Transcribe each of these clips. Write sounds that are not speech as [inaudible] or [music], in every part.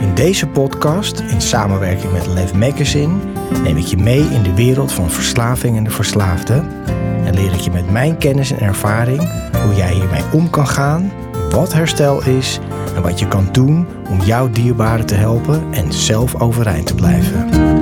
In deze podcast, in samenwerking met Lev Magazine, neem ik je mee in de wereld van verslaving en de verslaafde. En leer ik je met mijn kennis en ervaring hoe jij hiermee om kan gaan, wat herstel is en wat je kan doen om jouw dierbaren te helpen en zelf overeind te blijven.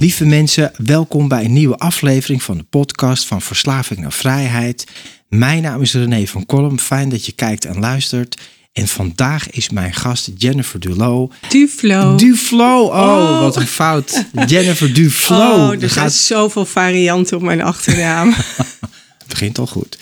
Lieve mensen, welkom bij een nieuwe aflevering van de podcast van Verslaving naar Vrijheid. Mijn naam is René van Kolm. Fijn dat je kijkt en luistert. En vandaag is mijn gast Jennifer Dulo. Duflo. Duflo. Oh, oh. wat een fout. Jennifer Duflo. Oh, er zijn zoveel varianten op mijn achternaam. [laughs] Het begint al goed.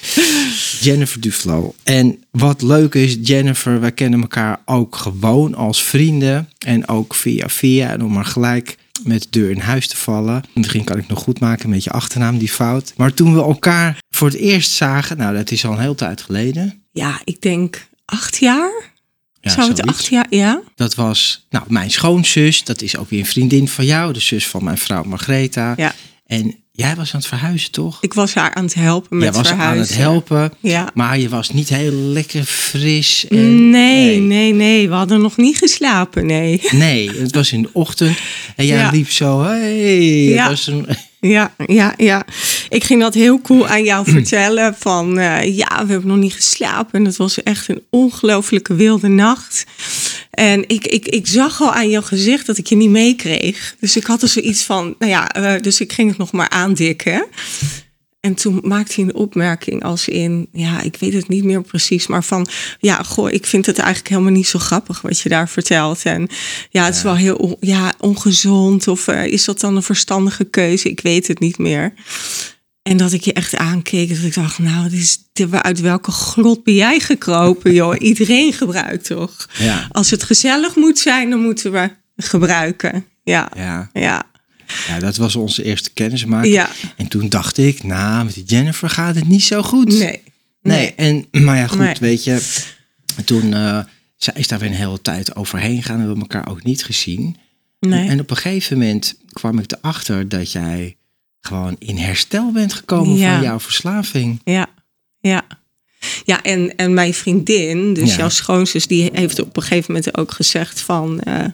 Jennifer Duflo. En wat leuk is, Jennifer, wij kennen elkaar ook gewoon als vrienden. En ook via via. En om maar gelijk met de deur in huis te vallen. Misschien kan ik nog goed maken met je achternaam, die fout. Maar toen we elkaar voor het eerst zagen, nou dat is al een hele tijd geleden. Ja, ik denk acht jaar. Ja, Zou het acht jaar, ja? Dat was nou, mijn schoonzus. Dat is ook weer een vriendin van jou, de zus van mijn vrouw Margreta. Ja. En Jij was aan het verhuizen, toch? Ik was haar aan het helpen met Jij was verhuizen. aan het helpen, ja. maar je was niet heel lekker fris. En, nee, nee, nee, We hadden nog niet geslapen, nee. Nee, het was in de ochtend en jij liep zo, hey. Ja. Was een, ja, ja, ja. Ik ging dat heel cool aan jou [clears throat] vertellen. Van uh, ja, we hebben nog niet geslapen. En het was echt een ongelooflijke wilde nacht. En ik, ik, ik zag al aan jouw gezicht dat ik je niet meekreeg. Dus ik had er zoiets van, nou ja, uh, dus ik ging het nog maar aandikken. En toen maakte hij een opmerking als in, ja, ik weet het niet meer precies, maar van, ja, goh, ik vind het eigenlijk helemaal niet zo grappig wat je daar vertelt. En ja, het is wel heel ja, ongezond of uh, is dat dan een verstandige keuze? Ik weet het niet meer. En dat ik je echt aankeek, dat ik dacht, nou, dit is, uit welke grot ben jij gekropen, joh? Iedereen gebruikt toch? Ja. Als het gezellig moet zijn, dan moeten we gebruiken. Ja, ja. ja. Ja, dat was onze eerste kennismaking. Ja. En toen dacht ik, nou, met die Jennifer gaat het niet zo goed. Nee. Nee, en, [clears throat] maar ja, goed, weet je. Toen uh, zij is daar weer een hele tijd overheen gegaan. En we hebben elkaar ook niet gezien. Nee. En op een gegeven moment kwam ik erachter dat jij gewoon in herstel bent gekomen van jouw verslaving. Ja, ja. Ja, en, en mijn vriendin, dus jouw schoonzus, die heeft op een gegeven moment ook gezegd van... Uh,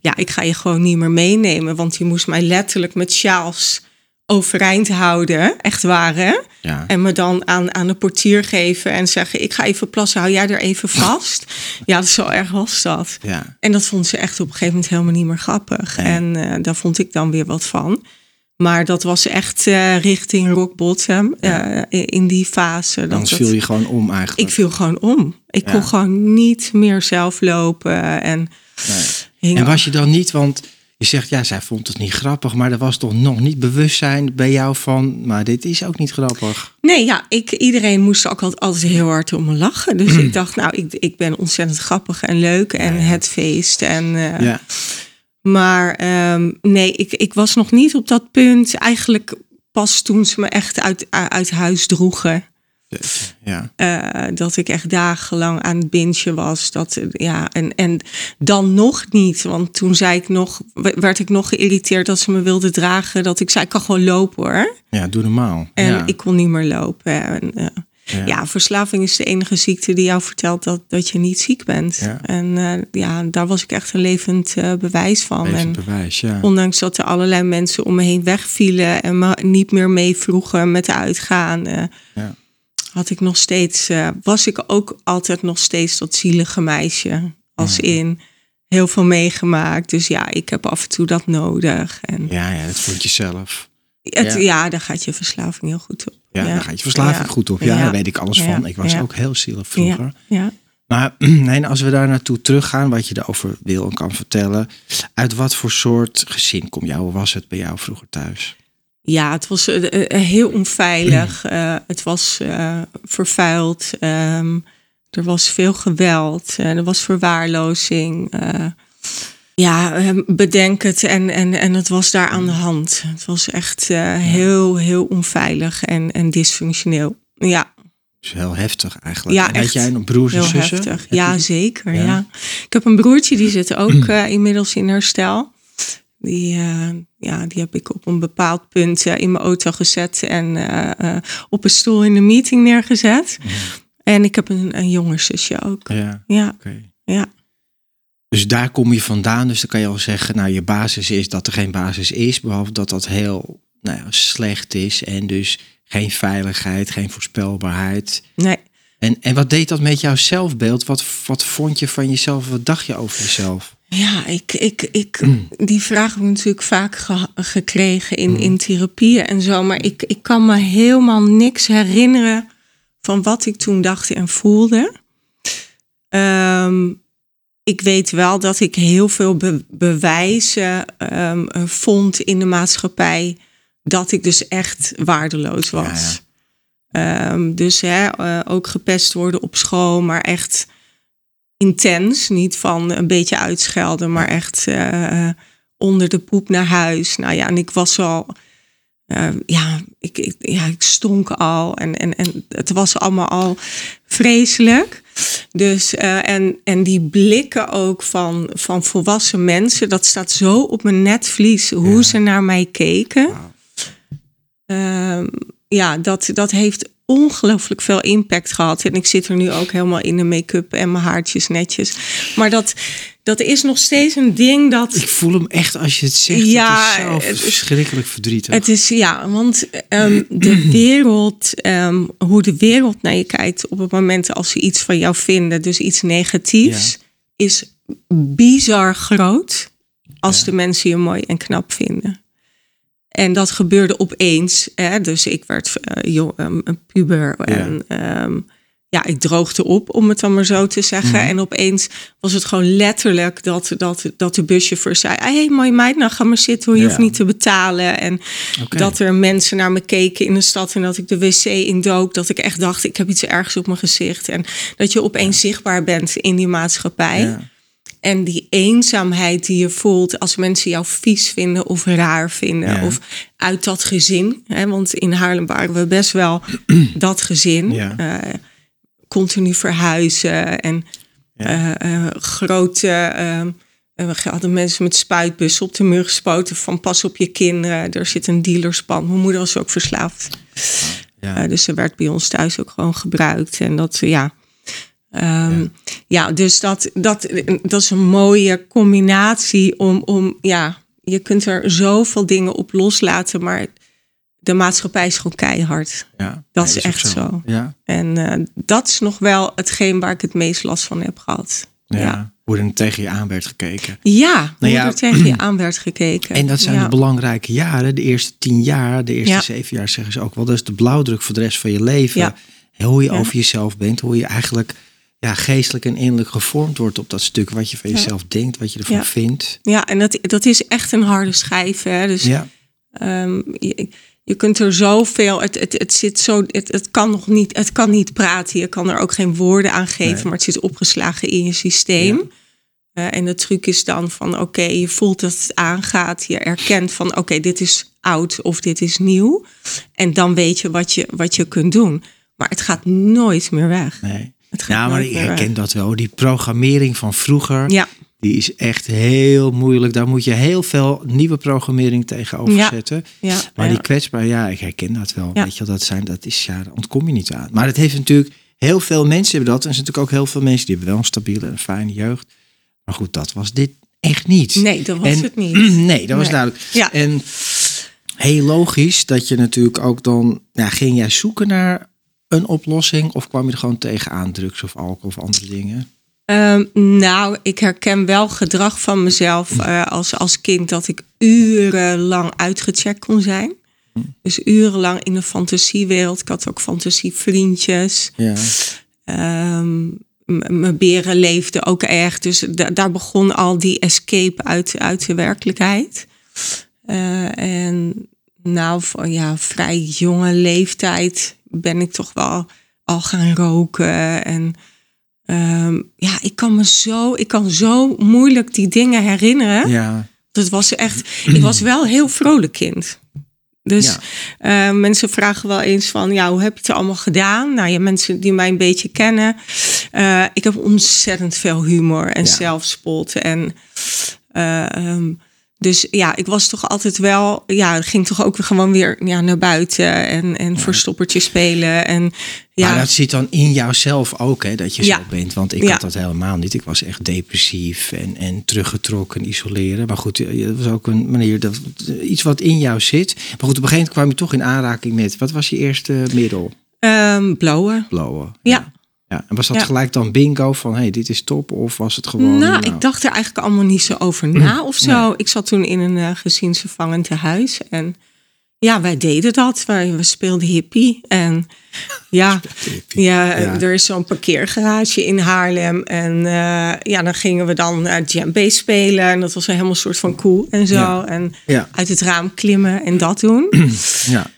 ja, ik ga je gewoon niet meer meenemen. Want die moest mij letterlijk met sjaals overeind houden, echt waar Ja. En me dan aan, aan de portier geven en zeggen... ik ga even plassen, hou jij er even [laughs] vast? ja, zo erg was dat. Ja. En dat vond ze echt op een gegeven moment helemaal niet meer grappig. En uh, daar vond ik dan weer wat van. Maar dat was echt uh, richting rock bottom uh, in die fase. Dan viel je gewoon om eigenlijk. Ik viel gewoon om. Ik kon gewoon niet meer zelf lopen. En, nee. en was je dan niet, want je zegt ja, zij vond het niet grappig, maar er was toch nog niet bewustzijn bij jou van, maar dit is ook niet grappig. Nee, ja, ik, iedereen moest ook altijd, altijd heel hard om me lachen. Dus [clears throat] ik dacht, nou, ik, ik ben ontzettend grappig en leuk en het feest. En, uh, ja. Maar um, nee, ik, ik was nog niet op dat punt. Eigenlijk pas toen ze me echt uit, uit huis droegen. Ja. Uh, dat ik echt dagenlang aan het bintje was. Dat, ja, en, en dan nog niet. Want toen zei ik nog, werd ik nog geïrriteerd dat ze me wilden dragen. Dat ik zei, ik kan gewoon lopen hoor. Ja, doe normaal. En ja. ik kon niet meer lopen. En, uh, ja. verslaving is de enige ziekte die jou vertelt dat, dat je niet ziek bent. En uh, ja, daar was ik echt een levend uh, bewijs van. Levend en bewijs, ja. Ondanks dat er allerlei mensen om me heen wegvielen en me niet meer mee vroegen met uitgaan. Uh, ja. had ik nog steeds, eh, was ik ook altijd nog steeds dat zielige meisje. Als in heel veel meegemaakt. Dus ja, ik heb af en toe dat nodig. En Ja, ja, dat vond je zelf. het, Ja. ja. daar gaat je verslaving heel goed op. Ja, daar gaat je verslaving goed op. Ja, daar weet ik alles van. Ik was ook heel zielig vroeger. Ja, ja. Maar [clears throat] nee, als we daar naartoe teruggaan, wat je erover wil en kan vertellen. Uit wat voor soort gezin kom jou? Hoe was het bij jou vroeger thuis? Ja, het was eh, eh, heel onveilig. [clears throat] Eh, het was eh, vervuild. Ehm, er was veel geweld. eh, er was verwaarlozing. Ja, eh, bedenk het. En, en, en het was daar aan de hand. Het was echt eh, heel, heel onveilig en, en dysfunctioneel. Ja, Dus heel heftig eigenlijk. Ja, En had echt jij nog broers en heel zussen? heftig. Ja, zeker. Ja. Ja. Ik heb een broertje, die zit ook eh, inmiddels in herstel. Die, eh, ja, die heb ik op een bepaald punt in mijn auto gezet en op een stoel in de meeting neergezet. En ik heb een, een jonger zusje ook. Ja, Ja, oké. ja. Dus daar kom je vandaan. Dus dan kan je al zeggen, nou je basis is dat er geen basis is. Behalve dat dat heel nou ja, slecht is. En dus geen veiligheid, geen voorspelbaarheid. Nee. En, en wat deed dat met jouw zelfbeeld? Wat, wat vond je van jezelf? Wat dacht je over jezelf? Ja, ik, ik, ik, die vraag heb ik natuurlijk vaak ge- gekregen in, in therapieën en zo. Maar ik, ik kan me helemaal niks herinneren van wat ik toen dacht en voelde. Ehm, ik weet wel dat ik heel veel be- bewijzen ehm, eh, vond in de maatschappij dat ik dus echt waardeloos was. Ehm, dus hè, eh, ook gepest worden op school, maar echt intens. Niet van een beetje uitschelden, maar echt eh, onder de poep naar huis. Nou ja, en ik was al. eh, ja, ik, ik, ja, ik stonk al en, en, en het was allemaal al vreselijk. Dus, eh, en, en die blikken ook van, van volwassen mensen, dat staat zo op mijn netvlies hoe Ja. ze naar mij keken. Ehm, ja, dat, dat heeft ongelooflijk veel impact gehad. En ik zit er nu ook helemaal in de make-up en mijn haartjes netjes. Maar dat, dat is nog steeds een ding dat. Ik voel hem echt als je het zegt. Ja, het is het is- verschrikkelijk verdrietig. Het is ja, want ehm, de [clears throat] wereld, ehm, hoe de wereld naar je kijkt op het moment als ze iets van jou vinden, dus iets negatiefs, is bizar groot als de mensen je mooi en knap vinden. En dat gebeurde opeens. Hè? Dus ik werd eh, jong, ehm, een puber. En ehm, ja, ik droogde op, om het dan maar zo te zeggen. En opeens was het gewoon letterlijk dat, dat, dat de buschauffeur zei... Hé, hey, mooie meid, nou ga maar zitten hoor, je Ja. hoeft niet te betalen. En dat er mensen naar me keken in de stad... en dat ik de wc indook. Dat ik echt dacht, ik heb iets ergs op mijn gezicht. En dat je opeens zichtbaar bent in die maatschappij. En die eenzaamheid die je voelt als mensen jou vies vinden of raar vinden. Ja. Of uit dat gezin. Hè, want in Haarlem waren we best wel [clears throat] dat gezin. Ja. Eh, continu verhuizen en Ja. eh, eh, grote... we hadden mensen met spuitbussen op de muur gespoten van pas op je kinderen. Er zit een dealerspand. Mijn moeder was ook verslaafd. Ja. Dus ze werd bij ons thuis ook gewoon gebruikt. En dat, ja. Ehm, ja. dus dat, dat, dat is een mooie combinatie om, om, ja, je kunt er zoveel dingen op loslaten, maar de maatschappij is gewoon keihard. Ja. Dat Nee, is echt zo. Ja. En eh, dat is nog wel hetgeen waar ik het meest last van heb gehad. Ja. Ja, Hoe er tegen je aan werd gekeken. ja, hoe ja, er tegen je [clears throat] aan werd gekeken. En dat zijn de belangrijke jaren. De eerste tien jaar, de eerste zeven jaar zeggen ze ook wel. Dat is de blauwdruk voor de rest van je leven. Hoe je over jezelf bent. Hoe je eigenlijk ja, geestelijk en innerlijk gevormd wordt op dat stuk. Wat je van Ja. jezelf denkt. Wat je ervan Ja. vindt. Ja, en dat, dat is echt een harde schijf. Hè? Dus Ja. Ehm, je, je kunt er zoveel, het, het, het zit zo, het, het kan nog niet, het kan niet praten. Je kan er ook geen woorden aan geven, Nee. maar het zit opgeslagen in je systeem. Eh, en de truc is dan van, oké, je voelt dat het aangaat. Je erkent van, oké, dit is oud of dit is nieuw. En dan weet je wat je, wat je kunt doen. Maar het gaat nooit meer weg. Nee. Ja, maar ik herken dat wel. Die programmering van vroeger. Ja, Die is echt heel moeilijk. Daar moet je heel veel nieuwe programmering tegenover Ja. zetten. ja. Maar die kwetsbaar, ja, ik herken dat wel. Weet je, dat zijn, dat is, ja, daar ontkom je niet aan. Maar het heeft natuurlijk, heel veel mensen hebben dat. En er zijn natuurlijk ook heel veel mensen die hebben wel een stabiele en fijne jeugd. Maar goed, dat was dit echt niet. Nee, dat was En- het niet. [clears throat] Nee, dat was Nee. duidelijk. Ja. En heel logisch dat je natuurlijk ook dan, ja, ging jij zoeken naar een oplossing? Of kwam je er gewoon tegenaan, drugs of alcohol of andere dingen? Ehm, nou, ik herken wel gedrag van mezelf uh, als, als kind dat ik urenlang uitgecheckt kon zijn. Dus urenlang in de fantasiewereld. Ik had ook fantasievriendjes. Ja. Ehm, mijn beren leefden ook erg. Dus daar begon al die escape uit, uit de werkelijkheid. Uh, en nou, ja, vrij jonge leeftijd ben ik toch wel al gaan roken. En um, ja, ik kan me zo, ik kan zo moeilijk die dingen herinneren. Ja. Dat was echt, ik was wel heel vrolijk kind. Dus ja. uh, mensen vragen wel eens van, ja, hoe heb je het allemaal gedaan? Nou ja, mensen die mij een beetje kennen. Uh, ik heb ontzettend veel humor en ja. zelfspot. En uh, um, dus ja, ik was toch altijd wel, ja, ging toch ook gewoon weer ja, naar buiten en, en ja. verstoppertje spelen. En, ja. Maar dat zit dan in jouzelf ook, hè, dat je ja. zo bent. Want ik had dat helemaal niet. Ik was echt depressief en, en teruggetrokken, isoleren. Maar goed, dat was ook een manier, dat, iets wat in jou zit. Maar goed, op een gegeven moment kwam je toch in aanraking met, wat was je eerste middel? Um, blowen. Blowen. ja. Ja, en was dat gelijk dan bingo van hey, dit is top? Of was het gewoon. Nou, nou, ik dacht er eigenlijk allemaal niet zo over na of zo. Nee. Ik zat toen in een uh, gezinsvervangend huis. En ja, wij deden dat. Wij, we speelden hippie. En [laughs] ja, hippie. Ja, ja, er is zo'n parkeergarage in Haarlem. En uh, ja, dan gingen we dan uh, djembe spelen. En dat was helemaal een soort van cool en zo. Ja. En uit het raam klimmen en dat doen. [clears throat] Ja.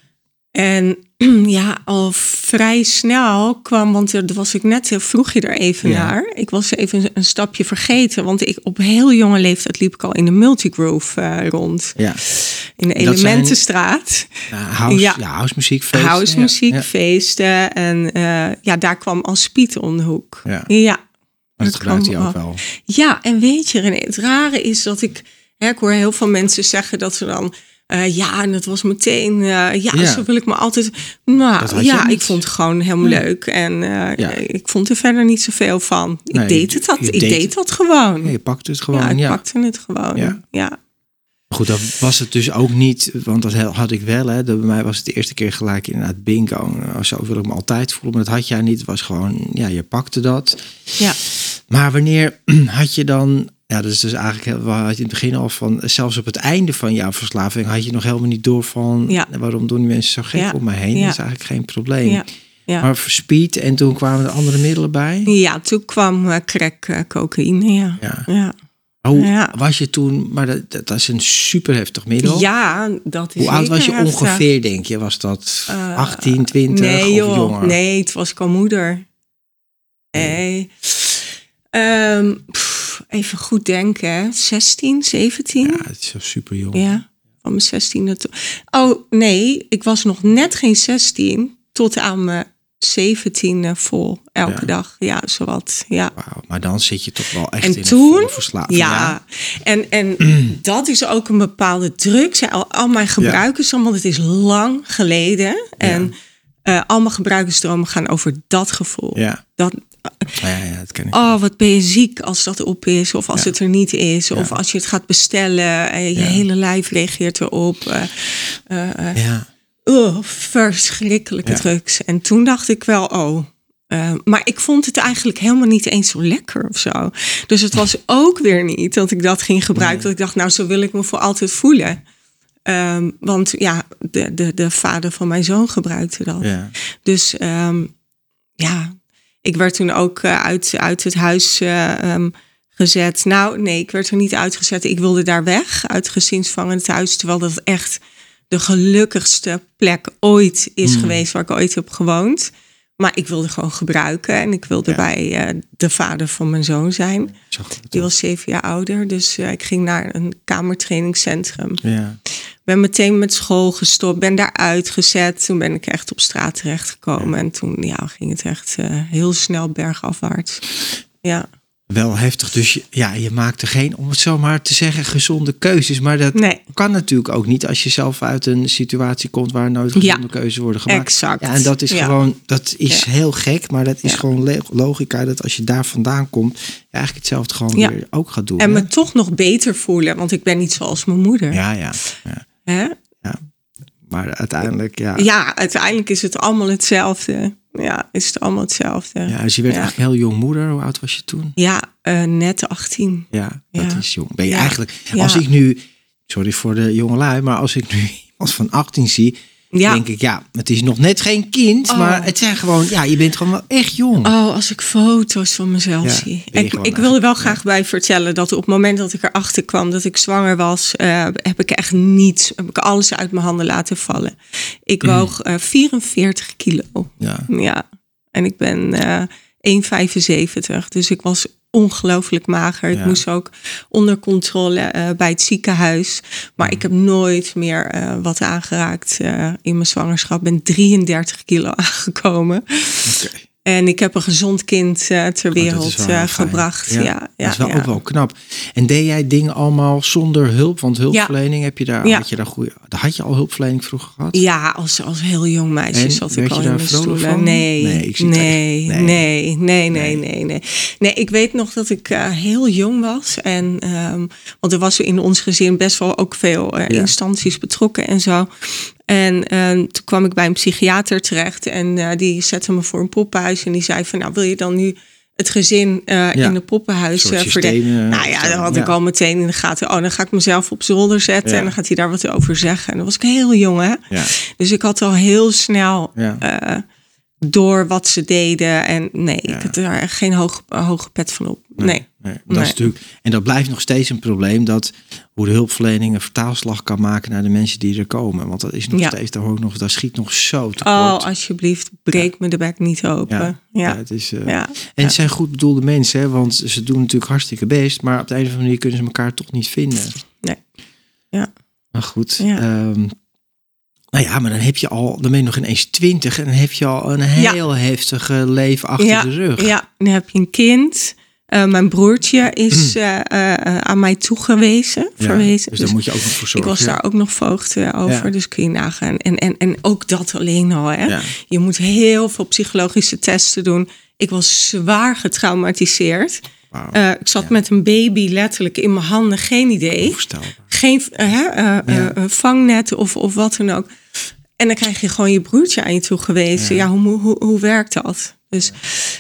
En [clears throat] ja, al vrij snel kwam, want er was ik net, vroeg je er even ja. naar. Ik was even een stapje vergeten, want ik op heel jonge leeftijd liep ik al in de Multigroove uh, rond. Ja. In de Elementenstraat. Zijn, uh, house, ja. ja, house muziekfeesten. House muziekfeesten. En uh, ja, daar kwam al Spiet om de hoek. Ja. ja. Maar dat gebruikt hij ook wel. Ja, en weet je, René, het rare is dat ik, hè, ik hoor heel veel mensen zeggen dat ze dan uh, ja, en het was meteen, uh, ja, ja, zo wil ik me altijd. Nou ja, ik vond het gewoon helemaal leuk. En uh, ja. ik vond er verder niet zoveel van. Ik nee, deed het dat, ik deed, dat gewoon. je pakte het gewoon. Ja, ik pakte het gewoon. Ja. ja. Goed, dat was het dus ook niet, want dat had ik wel. Hè. Bij mij was het de eerste keer gelijk inderdaad bingo. Zo wil ik me altijd voelen, maar dat had jij niet. Het was gewoon, ja, je pakte dat. Ja. Maar wanneer [clears throat] had je dan ja, dat is dus eigenlijk, had je in het begin al van, zelfs op het einde van jouw verslaving had je nog helemaal niet door van, ja. waarom doen die mensen zo gek ja. om me heen? Dat is eigenlijk geen probleem. Ja. Ja. Maar speed en toen kwamen er andere middelen bij? Ja, toen kwam uh, crack, uh, cocaïne, ja. Ja. ja. Hoe ja. was je toen, maar dat, dat, is een super heftig middel. Ja, dat is Hoe oud was je heftig. ongeveer, denk je? Was dat Uh, 18, 20 nee, of joh. jonger? Nee, het was moeder. Nee. Um, pff, even goed denken. 16, 17? Ja, het is zo super jong. Ja, van mijn 16 tot. Oh nee, ik was nog net geen 16 tot aan mijn 17 vol elke Ja. dag. Ja, zowat. Ja. Wauw, maar dan zit je toch wel echt En in een toen, volle verslaving. ja, en, en [clears throat] dat is ook een bepaalde druk. Zij- Al, al mijn gebruikers, want het is lang geleden. En eh, al mijn gebruikersdromen gaan over dat gevoel. Ja. Dat, Ja, ja, ja, dat ken ik. oh, wat ben je ziek als dat op is, of als Ja. het er niet is, of als je het gaat bestellen en je hele lijf reageert erop. eh, eh, Ja. oh, verschrikkelijke drugs. En toen dacht ik wel, oh. maar ik vond het eigenlijk helemaal niet eens zo lekker of zo. Dus het was ook weer niet dat ik dat ging gebruiken. Dat ik dacht, nou, zo wil ik me voor altijd voelen. Ehm, want ja, de, de, de vader van mijn zoon gebruikte dat. Ja. Dus ehm, ja, ik werd toen ook eh, uit, uit het huis eh, ehm, gezet. Nou, nee, ik werd er niet uitgezet. Ik wilde daar weg uit het gezinsvangend huis. Terwijl dat echt de gelukkigste plek ooit is Mm. geweest waar ik ooit heb gewoond. Maar ik wilde gewoon gebruiken. En ik wilde Ja. bij eh, de vader van mijn zoon zijn. Die was zeven jaar ouder. Dus ik ging naar een kamertrainingscentrum. Ja. Ben meteen met school gestopt. Ben daar uitgezet. Toen ben ik echt op straat terechtgekomen. En toen ja, ging het echt eh, heel snel bergafwaarts. Ja. Wel heftig. Dus ja, je maakte geen, om het zo maar te zeggen, gezonde keuzes. Maar dat Nee. kan natuurlijk ook niet als je zelf uit een situatie komt waar nooit gezonde Ja. keuzes worden gemaakt. Exact. Ja, en dat is Ja. gewoon, dat is heel gek, maar dat is gewoon logica dat als je daar vandaan komt, je eigenlijk hetzelfde gewoon weer ook gaat doen. En hè? me toch nog beter voelen. Want ik ben niet zoals mijn moeder. Ja, ja, ja, Hè? ja. Maar uiteindelijk, ja. Ja, uiteindelijk is het allemaal hetzelfde. ja, is het allemaal hetzelfde. Ja, dus je werd Ja. eigenlijk heel jong moeder. Hoe oud was je toen? Ja, eh, net 18. Ja, dat Ja. is jong. Ben je eigenlijk, als ik nu, sorry voor de jonge lui, maar als ik nu [laughs] iemand van 18 zie, Ja. denk ik, ja, het is nog net geen kind, Oh. maar het zijn gewoon, ja, je bent gewoon wel echt jong. Oh, als ik foto's van mezelf Ja, zie. je Ik, ik wilde wel graag bij vertellen dat op het moment dat ik erachter kwam dat ik zwanger was, eh, heb ik echt niets, heb ik alles uit mijn handen laten vallen. Ik Mm. woog eh, 44 kilo. Ja. Ja, en ik ben eh 1,75. Dus ik was ongelooflijk mager. Ik moest ook onder controle eh, bij het ziekenhuis. Maar ik heb nooit meer eh, wat aangeraakt eh, in mijn zwangerschap. Ik ben 33 kilo [laughs] aangekomen. En ik heb een gezond kind eh, ter Oh, wereld eh, gebracht. Ja, ja, dat is wel ja. ook wel knap. En deed jij dingen allemaal zonder hulp? Want hulpverlening heb je daar, had je daar goede, had je al hulpverlening vroeger gehad? Ja, als, als heel jong meisje En zat ik al in de stoelen. Nee, Nee, nee, ik zie het nee, nee, nee. nee, nee, Nee. nee, nee, nee. ik weet nog dat ik eh, heel jong was. En, ehm, want er was in ons gezin best wel ook veel instanties betrokken en zo. En ehm, toen kwam ik bij een psychiater terecht. En eh, die zette me voor een poppenhuis. En die zei van, nou wil je dan nu het gezin eh, Ja. in een poppenhuis eh, verdelen? Nou ja, dat had ja. ik al meteen in de gaten. Oh, dan ga ik mezelf op zolder zetten. Ja. En dan gaat hij daar wat over zeggen. En dan was ik heel jong, hè? Dus ik had al heel snel door wat ze deden. En nee, ik had daar geen hoge, hoge pet van op. Nee. Nee, dat Nee. is natuurlijk, en dat blijft nog steeds een probleem dat hoe de hulpverlening een vertaalslag kan maken naar de mensen die er komen. Want dat is nog Ja. steeds, daar, hoor ik nog, daar schiet nog zo tekort. Oh, alsjeblieft, breek me de bek niet open. ja, Ja, het is, ja. En het zijn goed bedoelde mensen, hè, want ze doen natuurlijk hartstikke best, maar op de een of andere manier kunnen ze elkaar toch niet vinden. Nee. Ja. Maar goed. Ja. ehm, nou ja, maar dan heb je al, dan ben je nog ineens twintig en dan heb je al een heel heftige leven achter de rug. Ja, dan heb je een kind. Eh, mijn broertje is eh, eh, aan mij toegewezen. Mm. Ja, verwezen. Dus daar moet je ook nog voor ik zorgen. was daar ook nog voogd over, Ja. dus kun je nagaan. En, en, en ook dat alleen al. Hè? Je moet heel veel psychologische testen doen. Ik was zwaar getraumatiseerd. Ik zat met een baby letterlijk in mijn handen, geen idee. Geen vangnet of, of wat dan ook. En dan krijg je gewoon je broertje aan je toegewezen. Ja, hoe, hoe, hoe werkt dat? Dus,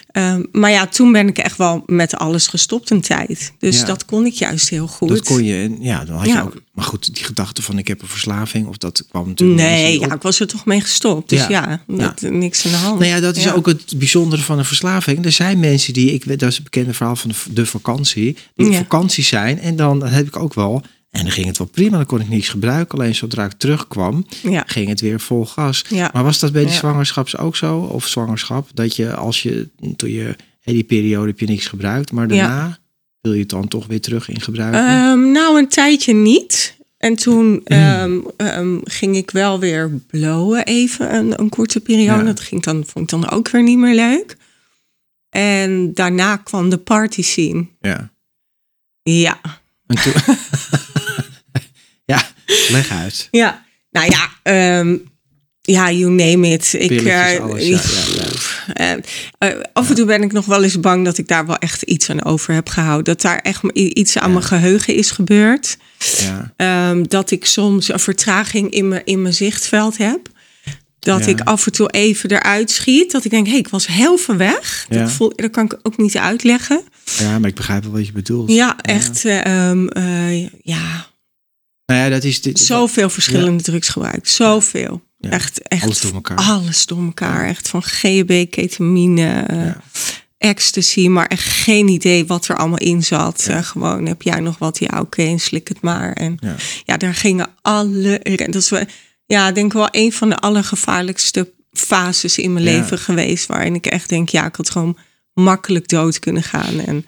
ehm, maar ja, toen ben ik echt wel met alles gestopt een tijd. Dus Ja. dat kon ik juist heel goed. Dat kon je, ja, dan had je ook. Maar goed, die gedachte van ik heb een verslaving, of dat kwam natuurlijk. Nee, ja, ik was er toch mee gestopt. Dus Ja. dat, niks aan de hand. Nou ja, dat is ook het bijzondere van een verslaving. Er zijn mensen die, ik dat is het bekende verhaal van de, de vakantie, die op vakantie zijn. En dan dat heb ik ook wel. En dan ging het wel prima, dan kon ik niks gebruiken. Alleen zodra ik terugkwam, Ja. ging het weer vol gas. Ja. Maar was dat bij de Ja. zwangerschaps ook zo? Of zwangerschap? Dat je als je, toen je, die periode heb je niks gebruikt, maar daarna wil je het dan toch weer terug in gebruiken? Ehm, nou, een tijdje niet. En toen ehm, ehm, ging ik wel weer blowen even, een, een korte periode. Dat ging dan, vond ik dan ook weer niet meer leuk. En daarna kwam de party scene. ja. Ja, En toen, [laughs] ja, leg uit. ja. Nou ja, ehm, ja, you name it. Ik, eh, alles, ja, ja, ja. eh, af en toe ben ik nog wel eens bang dat ik daar wel echt iets aan over heb gehouden. Dat daar echt iets aan mijn geheugen is gebeurd. Ja. Ehm, dat ik soms een vertraging in mijn, in mijn zichtveld heb. Dat ik af en toe even eruit schiet. Dat ik denk, hé, hey, ik was heel ver weg. Ja. Dat, voel, dat kan ik ook niet uitleggen. Ja, maar ik begrijp wel wat je bedoelt. Ja, echt. eh, ehm, eh, ja, Nou ja, dat is dit, zoveel verschillende drugs gebruikt. Zoveel. Ja. Echt, echt. Alles door elkaar. Alles door elkaar. Echt van GHB, ketamine, eh, Ja. ecstasy. Maar echt geen idee wat er allemaal in zat. Gewoon, heb jij nog wat? Ja, oké, en slik het maar. En Ja. ja, daar gingen alle. Dat is wel, ja, denk ik wel een van de allergevaarlijkste fases in mijn Ja. leven geweest. Waarin ik echt denk, ja, ik had gewoon makkelijk dood kunnen gaan. En,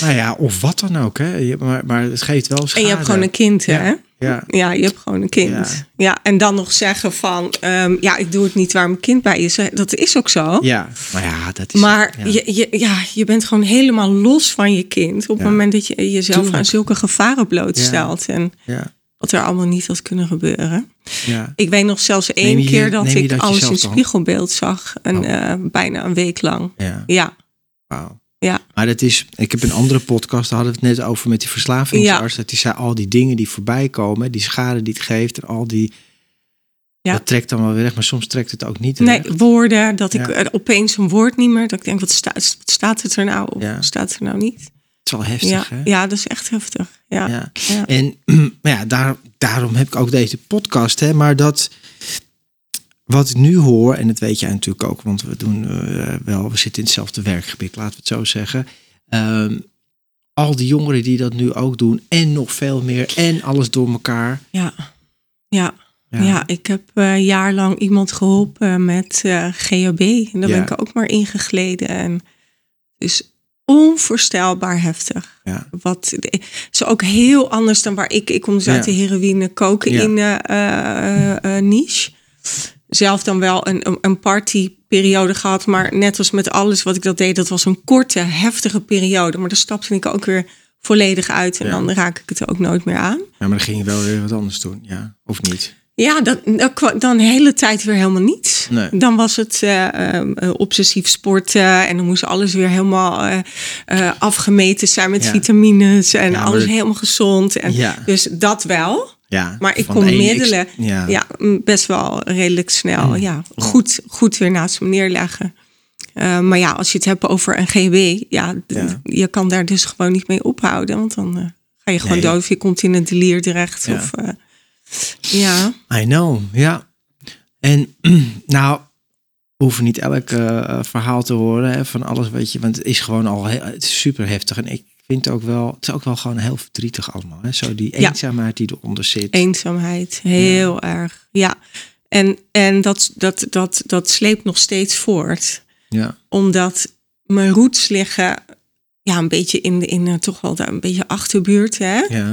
Nou ja, of wat dan ook. Hè. Je- Maar, maar het geeft wel schade. en je hebt gewoon een kind, hè? Ja. Ja. Ja, je hebt gewoon een kind. Ja. Ja, en dan nog zeggen van, ehm, ja, ik doe het niet waar mijn kind bij is. Dat is ook zo. ja, maar ja, dat is... Maar ja. Je, je, ja, je bent gewoon helemaal los van je kind. Op het moment dat je jezelf Tuurlijk. aan zulke gevaren blootstelt. En Ja, wat er allemaal niet had kunnen gebeuren. ja. Ik weet nog zelfs één je- keer dat ik dat alles in spiegelbeeld zag. Een, Oh. eh, bijna een week lang. ja. Ja, ja. Maar dat is, ik heb een andere podcast, daar hadden we het net over met die verslavingsarts. Dat die zei al die dingen die voorbij komen, die schade die het geeft en al die Ja. Dat trekt dan wel weer weg, maar soms trekt het ook niet Nee, weg. woorden, dat ik Ja. opeens een woord niet meer, dat ik denk, wat, staat wat staat het er nou of Ja. staat het er nou niet? Het is wel heftig, Ja, hè? ja, dat is echt heftig. Ja. Ja. Ja. En [clears throat] maar ja, daar, daarom heb ik ook deze podcast. Hè, maar dat wat ik nu hoor, en dat weet jij natuurlijk ook, want we doen eh, wel, we zitten in hetzelfde werkgebied, laten we het zo zeggen. Ehm, al die jongeren die dat nu ook doen, en nog veel meer, en alles door elkaar. Ja. Ja. Ja. ik heb eh jaarlang iemand geholpen met eh GHB. En daar Ja. ben ik ook maar ingegleden. En het is onvoorstelbaar heftig. Ja. Wat is ook heel anders dan waar ik. Ik kom dus uit de heroïne, cocaïne eh, eh, niche. Zelf dan wel een, een- partyperiode gehad. Maar net als met alles wat ik dat deed, dat was een korte, heftige periode. Maar daar stapte ik ook weer volledig uit. En Ja. dan raak ik het ook nooit meer aan. Ja, maar dan ging je wel weer wat anders doen, ja. Of niet? Ja, dat, dat dan de hele tijd weer helemaal niet. Nee. Dan was het eh, eh, obsessief sporten en dan moest alles weer helemaal eh, afgemeten zijn met Ja. vitamines en Ja, alles helemaal gezond. En Ja. Dus dat wel. Ja, Maar ik kon ex- middelen ja. ja. best wel redelijk snel ja, goed, goed weer naast me neerleggen. Eh, maar ja, als je het hebt over een GB, ja, je kan daar dus gewoon niet mee ophouden. Want dan eh, ga je gewoon Nee. dood of je komt in een delier terecht. Ja. Of, eh, ja. I know, ja. En [clears throat] nou, hoeven niet elk verhaal te horen hè, van alles wat je, want het is gewoon al heel, het is super heftig. En ik vind ook wel, het is ook wel gewoon heel verdrietig allemaal. Hè? Zo die Ja. eenzaamheid die eronder zit. Eenzaamheid, heel erg. Ja. En, en dat, dat, dat, dat sleept nog steeds voort. Ja, Omdat mijn roots liggen ja, een beetje in, de, in eh, toch wel daar een beetje achterbuurt. Hè? ja,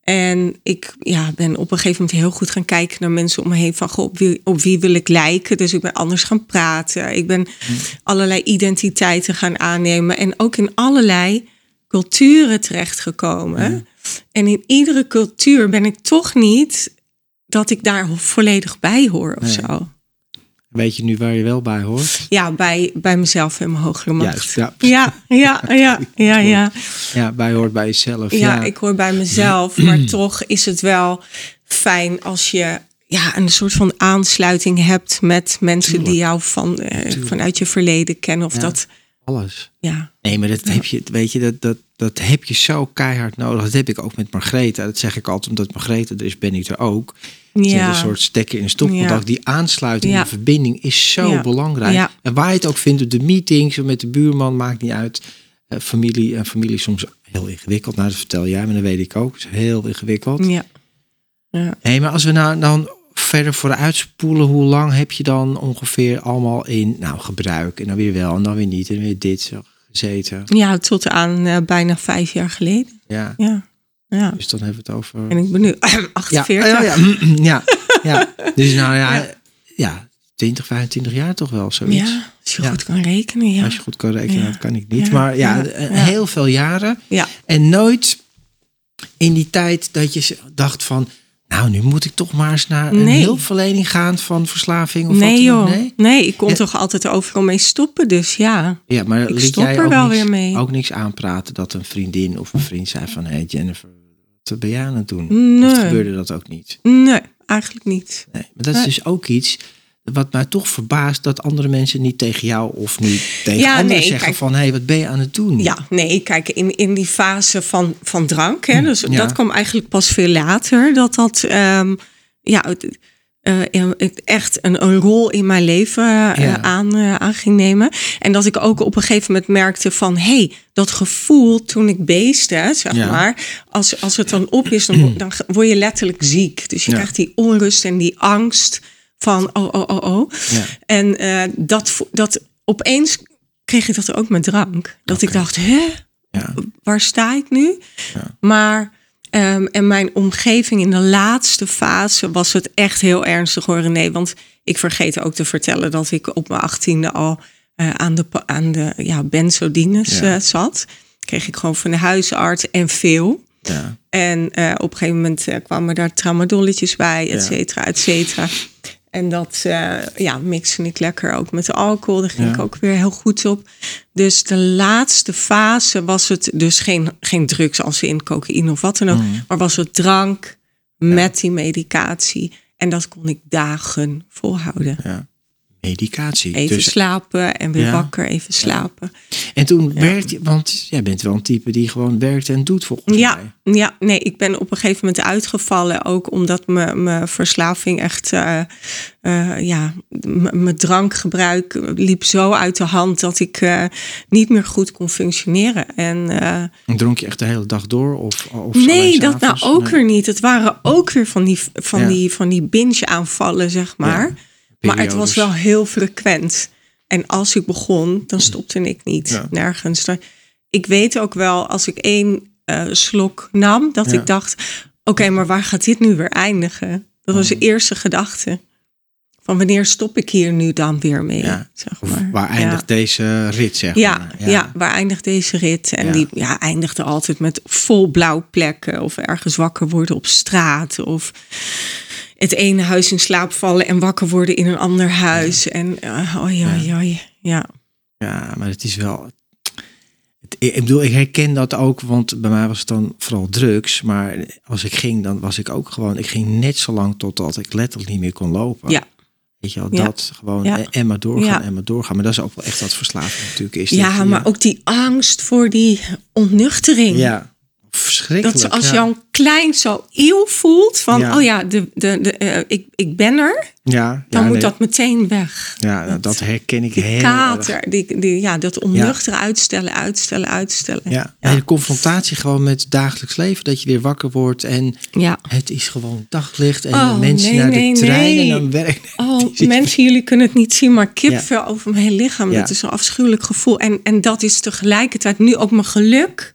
En ik ja, ben op een gegeven moment heel goed gaan kijken naar mensen om me heen. Van goh, op, wie, op wie wil ik lijken? Dus ik ben anders gaan praten. Ik ben allerlei identiteiten gaan aannemen. En ook in allerlei culturen terechtgekomen. En in iedere cultuur ben ik toch niet dat ik daar volledig bij hoor of Nee. zo. weet je nu waar je wel bij hoort? Ja, bij, bij mezelf en mijn hogere macht. Juist, ja. ja, ja, ja, [laughs] ja, ja. Ja, bij hoort bij jezelf. Ja, Ja, ik hoor bij mezelf, [clears throat] maar toch is het wel fijn als je ja, een soort van aansluiting hebt met mensen Tuurlijk. die jou van, eh, vanuit je verleden kennen. Of Ja. dat, alles. ja. Nee, maar dat heb je, weet je, dat, dat, dat heb je zo keihard nodig. Dat heb ik ook met Margrethe. Dat zeg ik altijd, omdat Margrethe er is, ben ik er ook. Ja. een soort stekker in een stopcontact. Ja. Die aansluiting, Ja. die verbinding is zo belangrijk. Ja. En waar je het ook vindt, op de meetings, met de buurman, maakt niet uit. Eh, familie en familie is soms heel ingewikkeld. Nou, dat vertel jij, maar dat weet ik ook. Het is heel ingewikkeld. Ja. ja. Maar als we nou dan verder vooruit spoelen, hoe lang heb je dan ongeveer allemaal in nou, gebruik? En dan weer wel, en dan weer niet, en weer dit zo gezeten. Ja, tot aan eh, bijna vijf jaar geleden. Ja, Ja. ja. dus dan hebben we het over... En ik ben nu [clears throat] Ja, 48. ja, ja, ja, [laughs] ja. Dus nou ja, ja. 20, 25 jaar toch wel zoiets. Ja, als je Ja. goed kan rekenen. Ja. Als je goed kan rekenen, dat kan ik niet. Maar eh, Ja. heel veel jaren. ja. En nooit in die tijd dat je dacht van... Nou, nu moet ik toch maar eens naar een Nee. hulpverlening gaan van verslaving of Nee wat joh, Nee? nee, ik kon Ja. toch altijd overal mee stoppen, dus ja. Ja, maar Ik stop jij er ook wel niks, weer mee. ook niks aanpraten dat een vriendin of een vriend zei van... Hé hey Jennifer, wat ben jij aan het doen? Nee. Of gebeurde dat ook niet? Nee, eigenlijk niet. Nee, maar dat is dus ook iets wat mij toch verbaast dat andere mensen niet tegen jou of nu tegen Ja, anderen nee, zeggen kijk. van hé, hey, wat ben je aan het doen? Ja, nee, kijk, in, in die fase van, van drank, hè, dus Ja. dat kwam eigenlijk pas veel later, dat dat ehm, ja, eh, echt een, een rol in mijn leven eh, Ja. aan, eh, aan ging nemen. En dat ik ook op een gegeven moment merkte van, hé, hey, dat gevoel toen ik beestte, zeg Ja. maar, als, als het dan op is, dan, dan word je letterlijk ziek. Dus je krijgt die onrust en die angst van, oh, oh, oh, oh. Ja. En eh, dat, dat opeens kreeg ik dat ook met drank. Dat ik dacht, hè, Ja. waar sta ik nu? Ja. Maar ehm, en mijn omgeving in de laatste fase was het echt heel ernstig hoor. Nee, want ik vergeet ook te vertellen dat ik op mijn achttiende al eh, aan de, aan de ja, benzodines Ja. eh, zat. Kreeg ik gewoon van de huisarts en veel. Ja. En op een gegeven moment kwamen daar tramadolletjes bij, et cetera, et cetera. En dat eh, ja, mixte ik lekker ook met de alcohol. Daar ging Ja. ik ook weer heel goed op. Dus de laatste fase was het dus geen, geen drugs als in cocaïne of wat dan ook. Mm. Maar was het drank met die medicatie. En dat kon ik dagen volhouden. Ja. Medicatie. Even Dus- slapen en weer Ja. wakker, even slapen. en toen werkte je, want jij bent wel een type die gewoon werkt en doet volgens mij. Ja, ja, nee, ik ben op een gegeven moment uitgevallen. Ook omdat mijn verslaving echt, eh, eh, ja, mijn drankgebruik liep zo uit de hand dat ik eh, niet meer goed kon functioneren. En En dronk je echt de hele dag door? Of, of nee, dat nou ook Nee. weer niet. Het waren ook weer van die, van Ja. die, van die binge-aanvallen, zeg maar. Ja, maar het was wel heel frequent. En als ik begon, dan stopte ik niet. Ja. Nergens. Ik weet ook wel, als ik één eh, slok nam, dat Ja. ik dacht... Oké, maar waar gaat dit nu weer eindigen? Dat was de Oh. eerste gedachte. Van wanneer stop ik hier nu dan weer mee? Ja. Zeg maar. waar eindigt deze rit, zeg Ja, maar? ja. waar eindigt deze rit? En Ja. die ja, eindigde altijd met vol blauwplekken of ergens wakker worden op straat of het ene huis in slaap vallen en wakker worden in een ander huis. En uh, oi, oi, oi. Ja. Ja, maar het is wel. het- Ik bedoel, ik herken dat ook, want bij mij was het dan vooral drugs. Maar als ik ging, dan was ik ook gewoon. Ik ging net zo lang totdat ik letterlijk niet meer kon lopen. Ja. Weet je wel, Ja. dat gewoon Ja. en, maar doorgaan Ja. en maar doorgaan. Maar dat is ook wel echt wat verslaving natuurlijk is. ja, maar ook die angst voor die ontnuchtering. Ja, verschrikkelijk. Dat ze als ja. je al klein zo eeuw voelt van, Ja. oh ja, de, de, de, eh, ik, ik ben er, Ja, dan moet nee. dat meteen weg. Ja, nou, dat herken ik Die heel erg. kater, die, die, ja, dat onnuchteren uitstellen, uitstellen, uitstellen. Ja, en de confrontatie gewoon met het dagelijks leven. Dat je weer wakker wordt en ja. het is gewoon daglicht. En Oh, mensen nee, naar de nee, trein en dan werk. Oh, [laughs] mensen, jullie kunnen het niet zien, maar kipvel over mijn hele lichaam. Dat is een afschuwelijk gevoel. En, en dat is tegelijkertijd nu ook mijn geluk.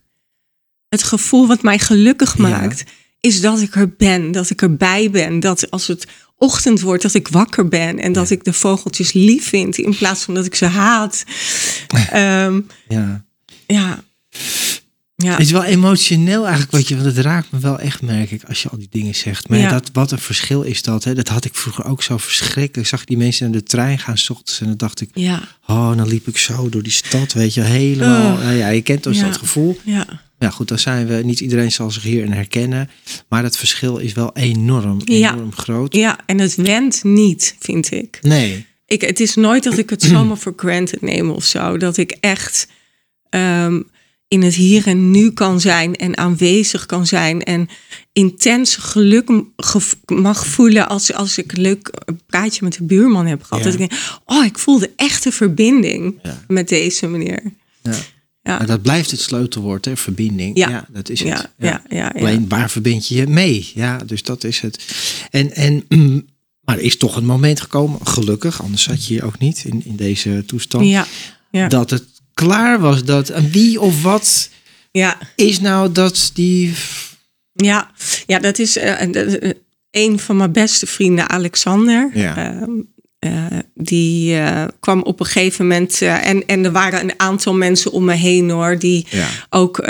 Het gevoel wat mij gelukkig Ja. maakt, is dat ik er ben, dat ik erbij ben. Dat als het ochtend wordt, dat ik wakker ben en dat ik de vogeltjes lief vind in plaats van dat ik ze haat. [laughs] Ehm, Ja. ja. Ja. Het is wel emotioneel eigenlijk, wat je, want het raakt me wel echt, merk ik, als je al die dingen zegt. Maar Ja. dat, wat een verschil is dat, hè? dat had ik vroeger ook zo verschrikkelijk. Ik zag die mensen in de trein gaan, s ochtends, en dan dacht ik, Ja. oh, dan liep ik zo door die stad, weet je, helemaal. Oh. Nou ja, je kent dus Ja. dat gevoel. Ja. Ja, goed, dan zijn we, niet iedereen zal zich hierin herkennen, maar het verschil is wel enorm, Ja. enorm groot. ja, en het went niet, vind ik. Nee, Ik, het is nooit dat ik het [clears throat] zomaar voor granted neem of zo. Dat ik echt ehm, in het hier en nu kan zijn en aanwezig kan zijn. En intens geluk mag voelen als, als ik een leuk praatje met de buurman heb gehad. Ja. Dat ik denk, oh, ik voelde echt een verbinding Ja. met deze meneer. ja. Ja. Maar dat blijft het sleutelwoord, hè? verbinding. Ja. dat is het. Ja, ja. Alleen waar verbind je je mee? Ja, dus dat is het. En, en, maar er is toch een moment gekomen, gelukkig, anders zat je hier ook niet in, in deze toestand, Ja, dat het klaar was. Dat en wie of wat ja. is nou dat die. Ja, ja dat is eh, een van mijn beste vrienden, Alexander. Ja. Ehm, eh, die eh, kwam op een gegeven moment. eh, en, en er waren een aantal mensen om me heen hoor. Die Ja. ook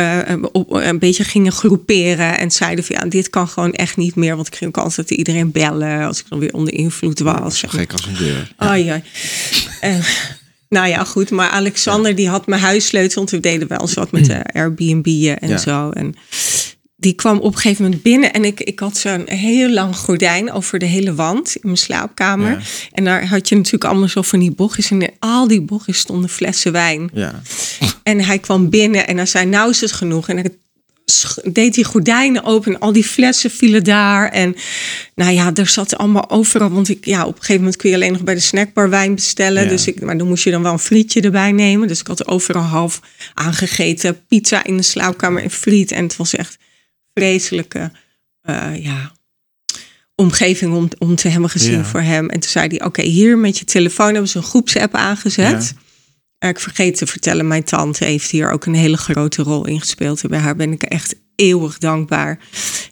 op, een beetje gingen groeperen. En zeiden van ja, dit kan gewoon echt niet meer. Want ik ging ook altijd iedereen bellen. Als ik dan weer onder invloed was. Zo gek als een deur. Ai. En, nou ja, goed. Maar Alexander die had mijn huissleutel. Want we deden wel eens wat met [clears throat] de Airbnb'en en Ja. zo. En die kwam op een gegeven moment binnen. En ik, ik had zo'n heel lang gordijn over de hele wand in mijn slaapkamer. Ja. En daar had je natuurlijk allemaal zo van die bochtjes. En in al die bochtjes stonden flessen wijn. Ja. En hij kwam binnen en hij zei, nou is het genoeg. En ik deed die gordijnen open en al die flessen vielen daar. En nou ja, er zat allemaal overal. Want ik, ja, op een gegeven moment kun je alleen nog bij de snackbar wijn bestellen. Ja. Dus ik, maar dan moest je dan wel een frietje erbij nemen. Dus ik had er overal half aangegeten. Pizza in de slaapkamer en friet. En het was echt vreselijke, eh, ja, omgeving om, om te hebben gezien Ja. voor hem. En toen zei hij, oké, hier met je telefoon hebben ze een groepsapp aangezet. Ik vergeet te vertellen, mijn tante heeft hier ook een hele grote rol in gespeeld. En bij haar ben ik echt eeuwig dankbaar.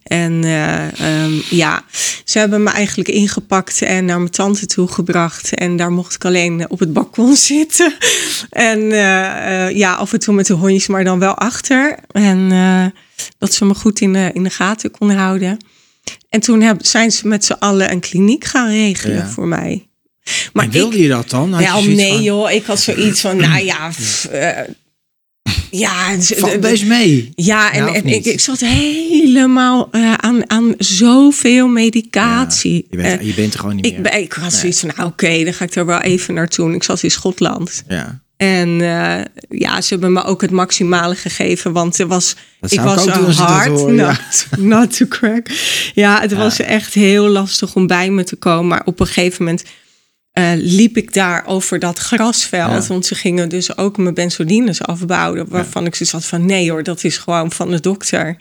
En eh, ehm, ja, ze hebben me eigenlijk ingepakt en naar mijn tante toe gebracht. En daar mocht ik alleen op het balkon [laughs] zitten. En eh, ja, af en toe met de hondjes, maar dan wel achter. En dat ze me goed in de, in de gaten kon houden. En toen heb, zijn ze met z'n allen een kliniek gaan regelen Ja. voor mij. Maar wilde je dat dan? Had Ja, nee van- joh, ik had zoiets van, nou ja, eh, Ja, Valt best mee. ja, en, Ja, ik, ik zat helemaal eh, aan, aan zoveel medicatie. Je bent, Eh, je bent er gewoon niet ik, meer. ben- ik had zoiets van, nou, oké, dan ga ik er wel even naartoe. En ik zat in Schotland. Ja. En eh, ja, ze hebben me ook het maximale gegeven, want er was, Dat ik was een dat hard hoor, not, not to crack. Ja, het was echt heel lastig om bij me te komen. Maar op een gegeven moment eh, liep ik daar over dat grasveld. Ja. Want ze gingen dus ook mijn benzodines afbouwen. Waarvan ik zoiets had van, nee hoor, dat is gewoon van de dokter.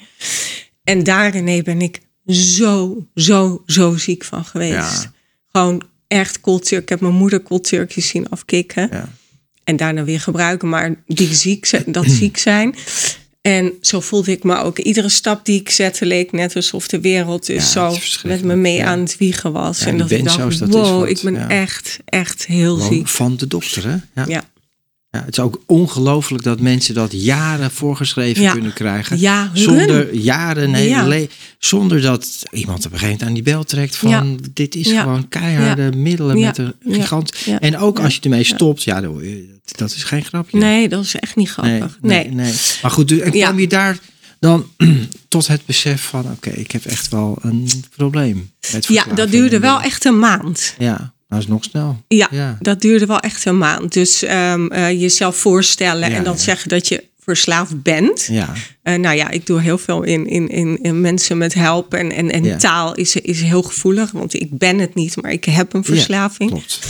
En daarin ben ik zo, zo, zo ziek van geweest. Gewoon echt cold turk. Ik heb mijn moeder turkey zien afkicken. En daarna weer gebruiken, maar die ziek zijn, dat [clears throat] ziek zijn. En zo voelde ik me ook. Iedere stap die ik zette leek net alsof de wereld dus Ja, zo met me mee ja. aan het wiegen was. Ja, en dat ik dacht, dat wow, ik ben echt, echt heel Gewoon ziek. van de dokter, hè? Ja. Ja. Ja, het is ook ongelooflijk dat mensen dat jaren voorgeschreven kunnen krijgen. Ja, hun. zonder jaren, nee, zonder dat iemand op een gegeven moment aan die bel trekt van dit is gewoon keiharde middelen met een gigant. En ook als je ermee stopt, ja, dan dat is geen grapje. Nee, dat is echt niet grappig. nee, Nee. nee. Maar goed, dus- en Ja. kwam je daar dan [clears throat] tot het besef van oké, ik heb echt wel een probleem met Ja, dat duurde wel echt een maand. Ja, dat is nog snel. Ja, Ja. dat duurde wel echt een maand. Dus ehm, eh, jezelf voorstellen Ja, en dan ja. zeggen dat je verslaafd bent. Ja, Eh, nou ja, ik doe heel veel in, in, in, in mensen met helpen. En, en, en Ja. taal is, is heel gevoelig, want ik ben het niet, maar ik heb een verslaving. klopt.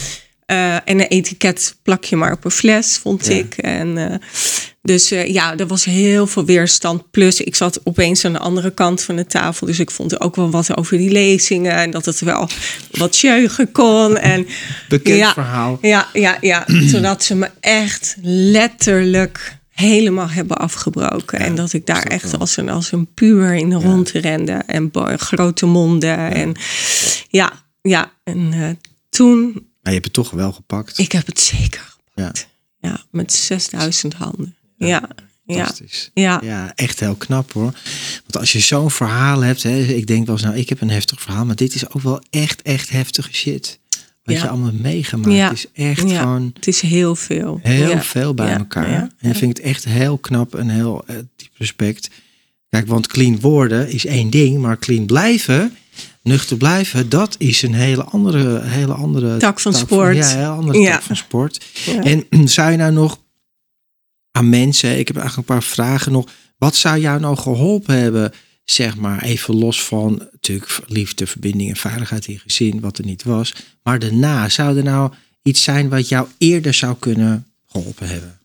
Eh, en een etiket plak je maar op een fles, vond Ja. ik. En, eh, dus eh, ja, er was heel veel weerstand. Plus, ik zat opeens aan de andere kant van de tafel. Dus ik vond ook wel wat over die lezingen. En dat het wel wat jeugen kon. En, [laughs] Bekend ja, verhaal. Ja, ja, ja. [clears throat] Zodat ze me echt letterlijk helemaal hebben afgebroken. en dat ik daar echt wel. als een, als een puur in de rond rende. En grote monden. En ja, ja. En toen, Maar je hebt het toch wel gepakt. ik heb het zeker ja, gepakt. Ja, met 6000 handen. Ja, ja, fantastisch. ja. Ja, echt heel knap hoor. Want als je zo'n verhaal hebt, hè, ik denk wel eens, nou, ik heb een heftig verhaal, maar dit is ook wel echt, echt heftige shit. Wat Ja. je allemaal meegemaakt Ja. is echt Ja. gewoon Het is heel veel. heel Ja. veel bij Ja, elkaar. ja, En ja. ik vind het echt heel knap en heel diep respect. Kijk, want clean worden is één ding, maar clean blijven, nuchter blijven, dat is een hele andere, hele andere Tak van sport. ja, een hele andere Ja. tak van sport. Ja. En zou je nou nog aan mensen, ik heb eigenlijk een paar vragen nog. Wat zou jou nou geholpen hebben, zeg maar, even los van natuurlijk liefde, verbinding en veiligheid in gezin, wat er niet was. Maar daarna, zou er nou iets zijn wat jou eerder zou kunnen geholpen hebben?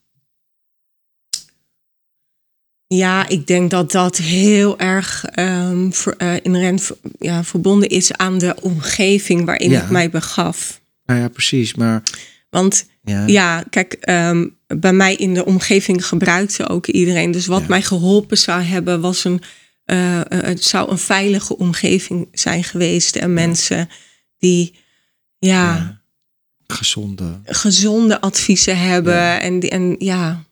Ja, ik denk dat dat heel erg ehm ver, eh, inherent ja, verbonden is aan de omgeving waarin Ja. ik mij begaf. Nou ja, precies, maar Want ja, ja, kijk, ehm, bij mij in de omgeving gebruikte ook iedereen. Dus wat mij geholpen zou hebben, was een, eh, eh, het zou een veilige omgeving zijn geweest. En mensen die ja, gezonde. gezonde adviezen hebben. En, en ja.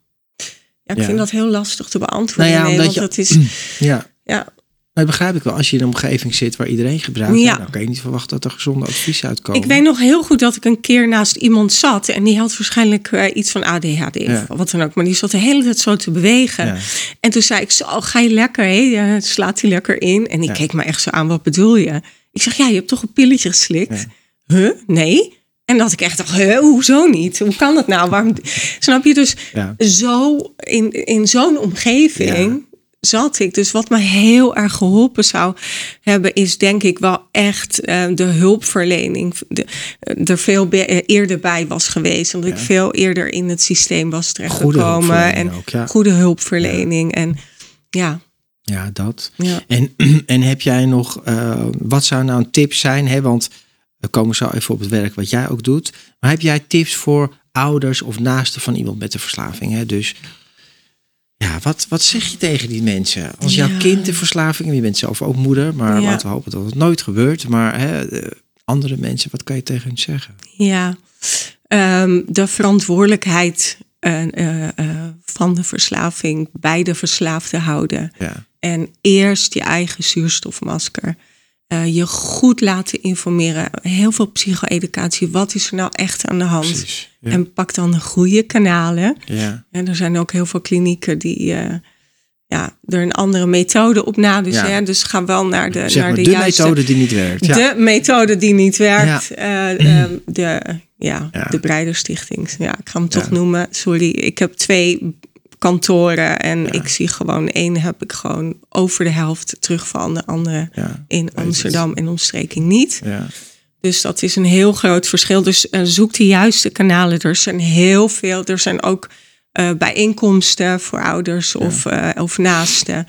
Ja, ik Ja. vind dat heel lastig te beantwoorden. Nou ja, nee, omdat want je- dat is, [clears throat] Ja, ja, dat begrijp ik wel. Als je in een omgeving zit waar iedereen gebruikt, Ja. dan kan je niet verwachten dat er gezonde adviezen uitkomen. Ik weet nog heel goed dat ik een keer naast iemand zat. En die had waarschijnlijk eh, iets van ADHD Ja. of wat dan ook. Maar die zat de hele tijd zo te bewegen. Ja. En toen zei ik zo, ga je lekker? Slaat hij lekker in? En die keek me echt zo aan, wat bedoel je? Ik zeg, ja, je hebt toch een pilletje geslikt? Huh? Nee? En dat ik echt dacht, hoezo niet? Hoe kan dat nou? Waarom? Snap je dus Ja. zo in, in zo'n omgeving zat ik. Dus wat me heel erg geholpen zou hebben, is denk ik wel echt eh, de hulpverlening. De, eh, er veel be- eh, eerder bij was geweest. Omdat ik veel eerder in het systeem was terechtgekomen. En ook, goede hulpverlening. En ja, Ja, dat. ja. En, [clears throat] en heb jij nog, wat zou nou een tip zijn? Hè? Want we komen zo even op het werk wat jij ook doet. Maar heb jij tips voor ouders of naasten van iemand met een verslaving? Hè? Dus ja, wat, wat zeg je tegen die mensen? Als jouw Ja. kind een verslaving, en je bent zelf ook moeder, maar Ja. laten we hopen dat het nooit gebeurt. Maar hè, eh, andere mensen, wat kan je tegen hen zeggen? Ja, Ehm, de verantwoordelijkheid eh, eh, van de verslaving bij de verslaafde houden. Ja, En eerst je eigen zuurstofmasker. Eh, je goed laten informeren. Heel veel psycho-educatie. Wat is er nou echt aan de hand? Precies. Ja. En pak dan de goede kanalen. ja. En er zijn ook heel veel klinieken die eh, ja, er een andere methode op na. Dus, Ja. dus ga wel naar de, Zeg naar de, de, juiste... methode die niet werkt. Ja. De methode die niet werkt. eh, ehm, de, ja, Ja. de Breiderstichting. Ja, ik ga hem toch noemen. Sorry, ik heb twee kantoren. En Ja. ik zie gewoon één heb ik gewoon over de helft terugvallen. De andere Ja. in. Amsterdam en omstreking niet. Ja. Dus dat is een heel groot verschil. Dus eh, zoek de juiste kanalen. Er zijn heel veel. Er zijn ook eh, bijeenkomsten voor ouders of, eh, of naasten.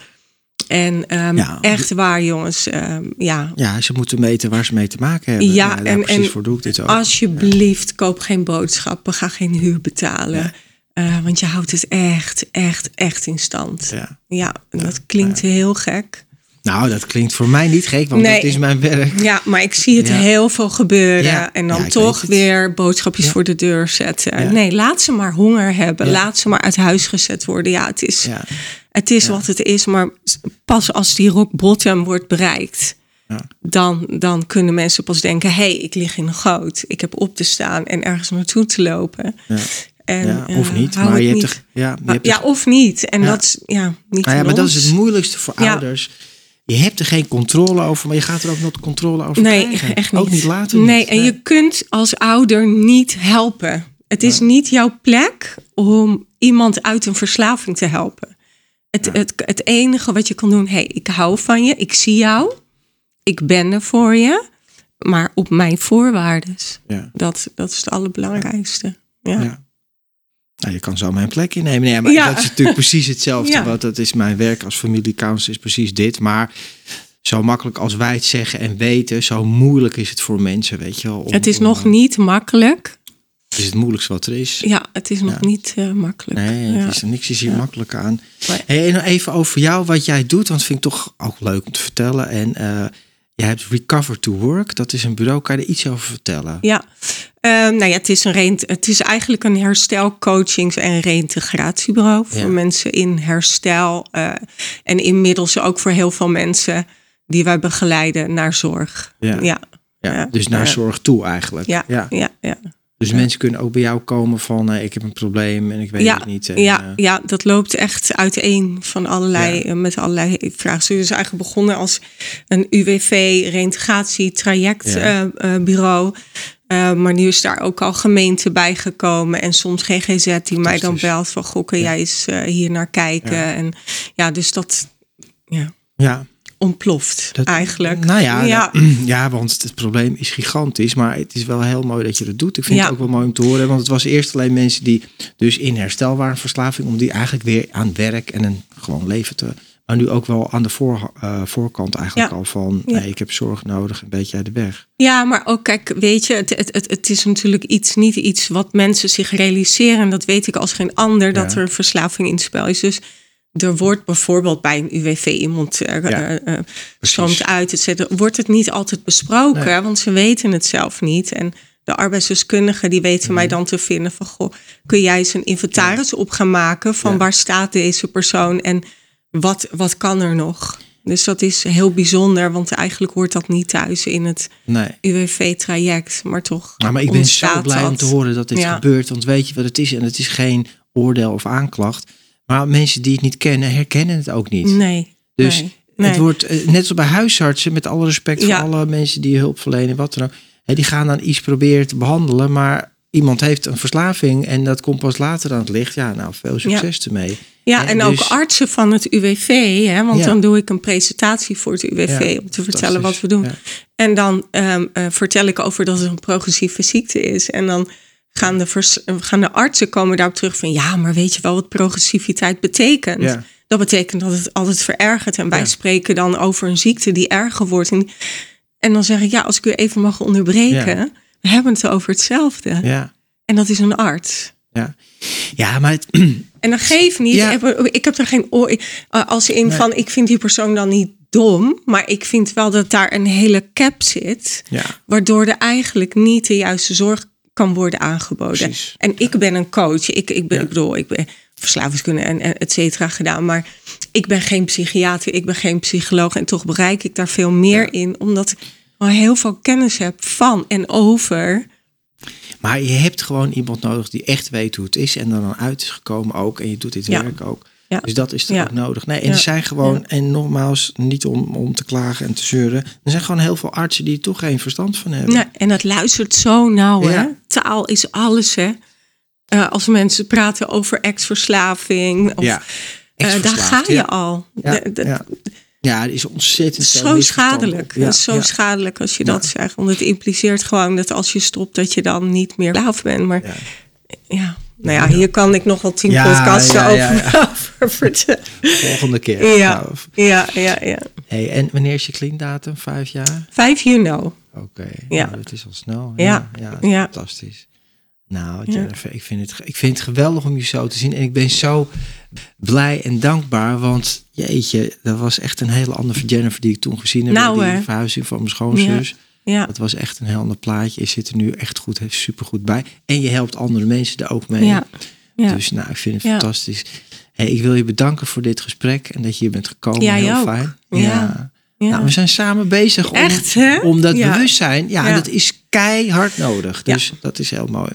En ehm, Ja. echt waar, jongens. ehm, ja, ja, ze moeten meten waar ze mee te maken hebben. Ja, en- precies en voor doe ik dit ook. alsjeblieft, koop geen boodschappen. Ga geen huur betalen. Eh, want je houdt het echt, echt, echt in stand. Ja, Ja. en dat klinkt heel gek. Nou, dat klinkt voor mij niet gek, want Nee. dat is mijn werk. Ja, maar ik zie het heel veel gebeuren. En dan toch weer boodschapjes voor de deur zetten. Ja. Nee, laat ze maar honger hebben. Laat ze maar uit huis gezet worden. Ja, het is, het is wat het is. Maar pas als die rock bottom wordt bereikt... Ja. Dan, dan kunnen mensen pas denken... hé, hey, ik lig in een goot. Ik heb op te staan en ergens naartoe te lopen. Ja. En, Ja, of eh, niet, hou maar je hebt niet. er- ja, je Maar- hebt er- ja, of niet. En Ja. dat is ja, niet Nou ja, maar dat is het moeilijkste voor ouders. Je hebt er geen controle over, maar je gaat er ook nooit controle over Nee, krijgen. echt niet. Ook niet later Nee, niet. en je kunt als ouder niet helpen. Het is niet jouw plek om iemand uit een verslaving te helpen. Het, het, het enige wat je kan doen, hey, ik hou van je, ik zie jou, ik ben er voor je, maar op mijn voorwaarden. Ja. Dat, dat is het allerbelangrijkste. Ja. Ja. Nou, je kan zo mijn plek innemen. Nee, maar Ja. dat is natuurlijk precies hetzelfde. [laughs] Ja. Want dat is mijn werk als familiecounselor, is precies dit. Maar zo makkelijk als wij het zeggen en weten, zo moeilijk is het voor mensen, weet je wel. om- Het is om, nog eh, niet makkelijk. Het is het moeilijkste wat er is. Ja, het is nog Ja. niet eh, makkelijk. Nee, het is, niks is hier makkelijk aan. Hey, en even over jou, wat jij doet, want dat vind ik toch ook leuk om te vertellen. En eh jij hebt Recover to Work, dat is een bureau. Kan je er iets over vertellen? Ja, Ehm, nou ja, het is, een het is eigenlijk een herstel, coachings- en reïntegratiebureau voor Ja. mensen in herstel. eh, en inmiddels ook voor heel veel mensen die wij begeleiden naar zorg. Ja. ja, Ja, dus naar zorg toe eigenlijk. ja, ja. ja, ja. Dus mensen kunnen ook bij jou komen van eh, ik heb een probleem en ik weet Ja, het niet. En, ja, eh, ja, dat loopt echt uiteen van allerlei, Ja. eh, met allerlei vraagstukken. Dus eigenlijk begonnen als een UWV-reintegratietrajectbureau. Eh, maar nu is daar ook al gemeente bij gekomen. En soms GGZ die mij dan belt van... Goh, kun jij eens hier naar kijken? Ja. En ja, dus dat ja, ja, ontploft dat- eigenlijk. Nou ja, ja. [clears throat] ja, want het probleem is gigantisch. Maar het is wel heel mooi dat je dat doet. Ik vind Ja. het ook wel mooi om te horen. Want het was eerst alleen mensen die dus in herstel waren verslaving. Om die eigenlijk weer aan werk en een gewoon leven te... Maar nu ook wel aan de voor, eh, voorkant eigenlijk Ja. al van... Ja. Nee, ik heb zorg nodig, een beetje uit de weg. Ja, maar ook kijk, weet je, het, het, het, het is natuurlijk iets, niet iets wat mensen zich realiseren. En dat weet ik als geen ander, dat er een verslaving in het spel is. Dus er wordt bijvoorbeeld bij een UWV iemand eh, Ja, eh, eh, stroomt uit, et cetera, wordt het niet altijd besproken, Nee. want ze weten het zelf niet. En de arbeidsdeskundigen die weten Mhm. mij dan te vinden van, goh, kun jij eens een inventaris op gaan maken van Ja. waar staat deze persoon en wat, wat kan er nog? Dus dat is heel bijzonder, want eigenlijk hoort dat niet thuis in het Nee. UWV-traject, maar toch. Nou, maar ik ben zo blij om te horen dat dit gebeurt. Want weet je wat het is? En het is geen oordeel of aanklacht. Maar mensen die het niet kennen, herkennen het ook niet. Nee. Dus nee, nee. het wordt eh, net als bij huisartsen, met alle respect Ja. voor alle mensen die hulp verlenen, wat dan ook. Hè, die gaan dan iets proberen te behandelen, maar iemand heeft een verslaving en dat komt pas later aan het licht. Ja, nou, veel succes ermee. Ja, en En ook dus- artsen van het UWV, hè, want Ja. dan doe ik een presentatie voor het UWV Ja, om te vertellen wat we doen. En dan ehm, eh, vertel ik over dat het een progressieve ziekte is. En dan gaan de, vers- gaan de artsen komen daarop terug van ja, maar weet je wel wat progressiviteit betekent? Ja. Dat betekent dat het altijd verergert. En wij Ja. spreken dan over een ziekte die erger wordt. En, en dan zeg ik, ja, als ik u even mag onderbreken, Ja. we hebben het over hetzelfde. Ja, En dat is een arts. ja. ja maar het, [clears throat] En dat geeft niet. Ja. Ik, heb, er geen oor. eh, Als in Nee. van, ik vind die persoon dan niet dom. Maar ik vind wel dat daar een hele cap zit. ja, Waardoor er eigenlijk niet de juiste zorg kan worden aangeboden. Precies. En ik ben een coach. Ik, ik, ben, Ja. ik bedoel, ik ben verslavingskunde en, en et cetera gedaan. Maar ik ben geen psychiater, ik ben geen psycholoog. En toch bereik ik daar veel meer Ja. in. Omdat ik al heel veel kennis heb van en over. Maar je hebt gewoon iemand nodig die echt weet hoe het is en er dan uit is gekomen ook. En je doet dit Ja. werk ook. Ja. Dus dat is er Ja. ook nodig. Nee, en Ja. er zijn gewoon, Ja. en nogmaals, niet om, om te klagen en te zeuren. Er zijn gewoon heel veel artsen die er toch geen verstand van hebben. Nou, en dat luistert zo nauw. Hè? Ja. Taal is alles. Hè? Eh, als mensen praten over ex-verslaving. Of, Ja, eh, daar ga je ja. al. Ja, De- de- ja. ja, het is ontzettend Zo schadelijk. Ja, Het is zo ja. schadelijk als je Ja. dat zegt. Want het impliceert gewoon dat als je stopt, dat je dan niet meer slaaf bent. Maar Ja. Nou ja, hier kan ik nog wel tien Ja, podcasts ja, ja, over, [laughs] over vertellen. Volgende keer. Ja, Nou, ja, ja, ja. Hey, en wanneer is je clean datum? Vijf jaar? Vijf you know. Oké, Ja. nou, het is al snel. Ja. ja, fantastisch. Nou. Jennifer, ik, vind het, ik vind het geweldig om je zo te zien. En ik ben zo blij en dankbaar. Want jeetje, dat was echt een hele andere Jennifer die ik toen gezien heb. Nou, die verhuizing van mijn schoonzus. Ja, Dat was echt een heel ander plaatje. Je zit er nu echt goed, super goed bij. En je helpt andere mensen er ook mee. ja, ja. Dus nou, ik vind het fantastisch. Hey, ik wil je bedanken voor dit gesprek en dat je hier bent gekomen. Heel fijn. Ja. ja. Nou, we zijn samen bezig om, Echt, om dat Ja. bewustzijn. Ja, Ja. dat is keihard nodig. Dus dat is heel mooi.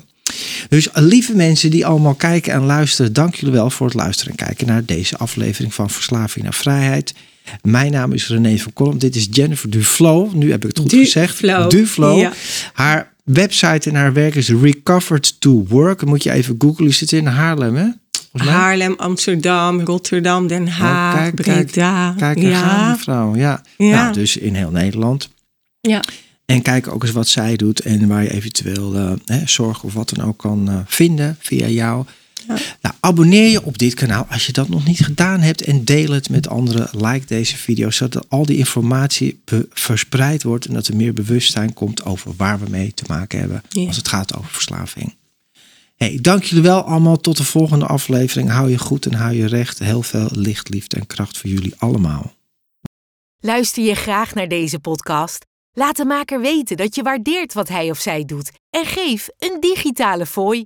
Dus lieve mensen die allemaal kijken en luisteren, dank jullie wel voor het luisteren en kijken naar deze aflevering van Verslaving naar Vrijheid. Mijn naam is René van Kolm. Dit is Jennifer Duflo. Nu heb ik het goed gezegd. Duflo. Duflo. Ja. Haar website en haar werk is Recovered to Work. Moet je even googlen. Je zit in Haarlem, hè? Haarlem, Amsterdam, Rotterdam, Den Haag, Oh, kijk, kijk, Breda. Kijk, daar gaan ja. die vrouw. Ja. Ja. Nou, dus in heel Nederland. ja. En kijk ook eens wat zij doet en waar je eventueel eh, hè, zorg of wat dan ook kan eh, vinden via jou. Ja. Nou, abonneer je op dit kanaal als je dat nog niet gedaan hebt en deel het met anderen. Like deze video, zodat al die informatie verspreid wordt en dat er meer bewustzijn komt over waar we mee te maken hebben Ja. als het gaat over verslaving. Hey, dank jullie wel allemaal. Tot de volgende aflevering. Hou je goed en hou je recht. Heel veel licht, liefde en kracht voor jullie allemaal. Luister je graag naar deze podcast? Laat de maker weten dat je waardeert wat hij of zij doet en geef een digitale fooi.